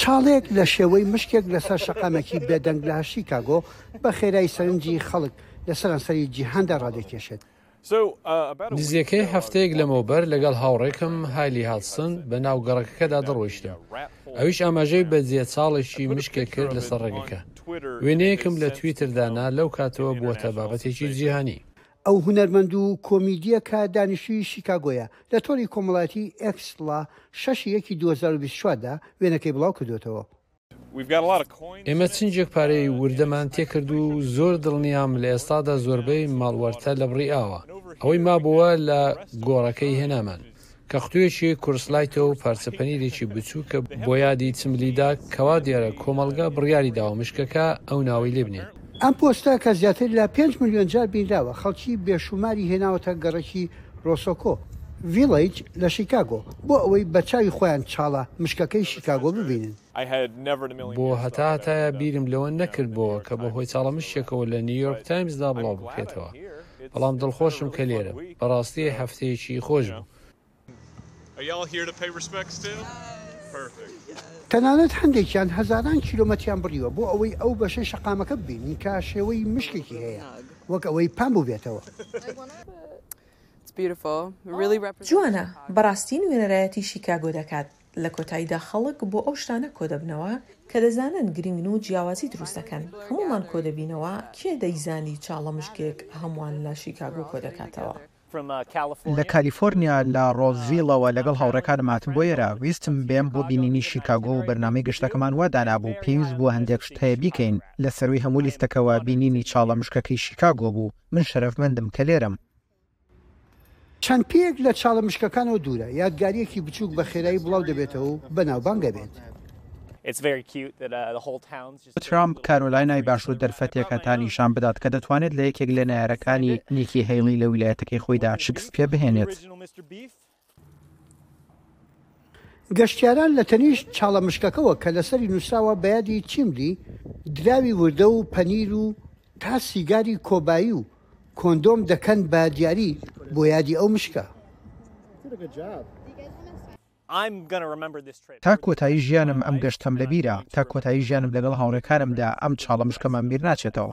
چاڵێک لە شێوەی مشکێک لەسەر شەقامێکی بێدەنگ لە شیکاگۆ، بە خێرایی سەرنجی خەڵک لە سەرانسەری جیهاندا ڕادەکێشێت. نزیکەی هەفتەیەک لەمەوبەر لەگەڵ هاوڕێکەم هایلی هادسن بە ناو گەڕەکەکەدا دەڕۆیشتم، ئەویش ئاماژەی بە جێ چاڵێکی مشکێک کرد لەسەر ڕێگەکە. وێنەیەکم لە تویتر دانا، لەو کاتەوە بووەتە بابەتێکی جیهانی. ئەو هونەرمەند و کۆمیدییەکە دانیشتووی شیکاگۆیە، لە تۆڕی کۆمەڵایەتیی ئێکس ڵە شەش ی یەکی دوو هەزار و بیست و چوار دا وێنەکەی بڵاو کردووەتەوە. ئێمە چنجێک پارەی وردەمان تێکرد و زۆر دڵنیام لە ئێستادا زۆربەی ماڵوەرتە لە بڕی ئاوە. ئەوەی مابووە لە گۆڕەکەی هێنامان. تەختوویەکی کورسلایتە و پارچە پەنیرێکی بچووکە بۆ یادی چملیدا، کە وا دیارە کۆمەڵگا بڕیاری داوە مشکەکە ئەو ناوەی لێ بنێن. ئەم پۆستە کە زیاتر لە پێنج ملیۆن جار بینراوە، خەڵکی بێشووماری هێناوەتە گەڕەکی ڕۆسۆکۆ ڤیڵەیج لە شیکاگۆ، بۆ ئەوەی بە چاوی خۆیان چاڵە مشکەکەی شیکاگۆ ببینن. بۆ هەتا هەتایە بیرم لەوە نەکردبۆوە کە بە هۆی چاڵەمشتێکەوە لە نیویۆرک تایمزدا بڵاو بکرێتەوە، بەڵام دڵخۆشم کە لێرەم. بەڕاستی هەفتەیەکی خۆش بوو. تەنانەت هەندێکیان هەزاران کیلۆمەتریان بڕیوە بۆ ئەوەی ئەو بەشەی شەقامەکە ببینن کە شێوەی مشکێکی هەیە وەک ئەوەی پان بووبێتەوە. جوانە بەڕاستی نوێنەرایەتی شیکاگۆ دەکات. لە کۆتاییدا خەڵک بۆ ئەو شتانە کۆدەبنەوە کە دەزانن گرنگن و جیاوازی دروست دەکەن. هەموومان کۆدەبینەوە، کێ دەیزانی چاڵە مشکێک هەمووان لە شیکاگۆ کۆدەکاتەوە؟ لە کالیفۆرنیا لە ڕۆزڤیڵەوە لەگەڵ هاوڕێکانم هاتم بۆ ئێرە. ویستم بێم بۆ بینینی شیکاگۆ و بەرنامەی گەشتەکەمان وا دانابوو پێویست بوو هەندێک شت هەیە بیکەین. لە سەرووی هەموو لیستەکەوە بینینی چاڵە مشکەکەی شیکاگۆ بوو. من شەرەفمەندم کە لێرەم. چەند پێیەک لە چاڵە مشکەکانەوە دوورە، یادگارییەکی بچووک بە خێرایی بڵاو دەبێتەوە و بەناوبانگ ئەبێت. ترامپ کارۆلاینای باشوور دەرفەتێکە تا نیشان بدات کە دەتوانێت لە یەکێک لە نەیارەکانی نیکی هەیڵی لە ویلایەتەکەی خۆیدا شکست پێبهێنێت. گەشتیاران لە تەنیشت چاڵە مشکەکەوە کە لەسەری نووسراوە بە یادی چیملی، دراوی وردە و پەنیر و تا سیگاری کۆبایی و کۆندۆم دەکەن بە دیاری بۆ یادی ئەو مشکە. تا کۆتایی ژیانم ئەم گەشتەم لە بیرە، تا کۆتایی ژیانم لەگەڵ هاوڕێکانمدا ئەم چاڵە مشکەمان بیر ناچێتەوە.